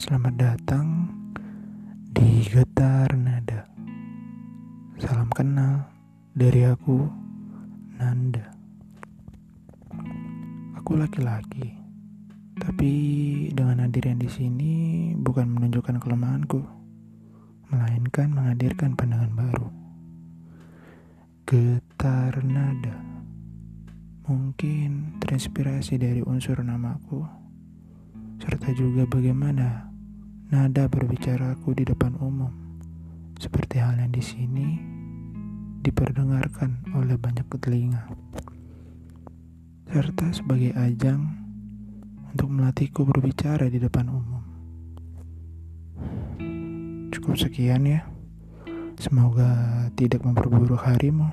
Selamat datang di Getar Nada. Salam kenal dari aku, Nanda. Aku laki-laki, tapi dengan hadirnya di sini bukan menunjukkan kelemahanku, melainkan menghadirkan pandangan baru. Getar Nada mungkin terinspirasi dari unsur namaku, serta juga bagaimana nada berbicaraku di depan umum, seperti halnya di sini, diperdengarkan oleh banyak telinga, serta sebagai ajang untuk melatihku berbicara di depan umum. Cukup sekian ya. Semoga tidak memperburuk harimu.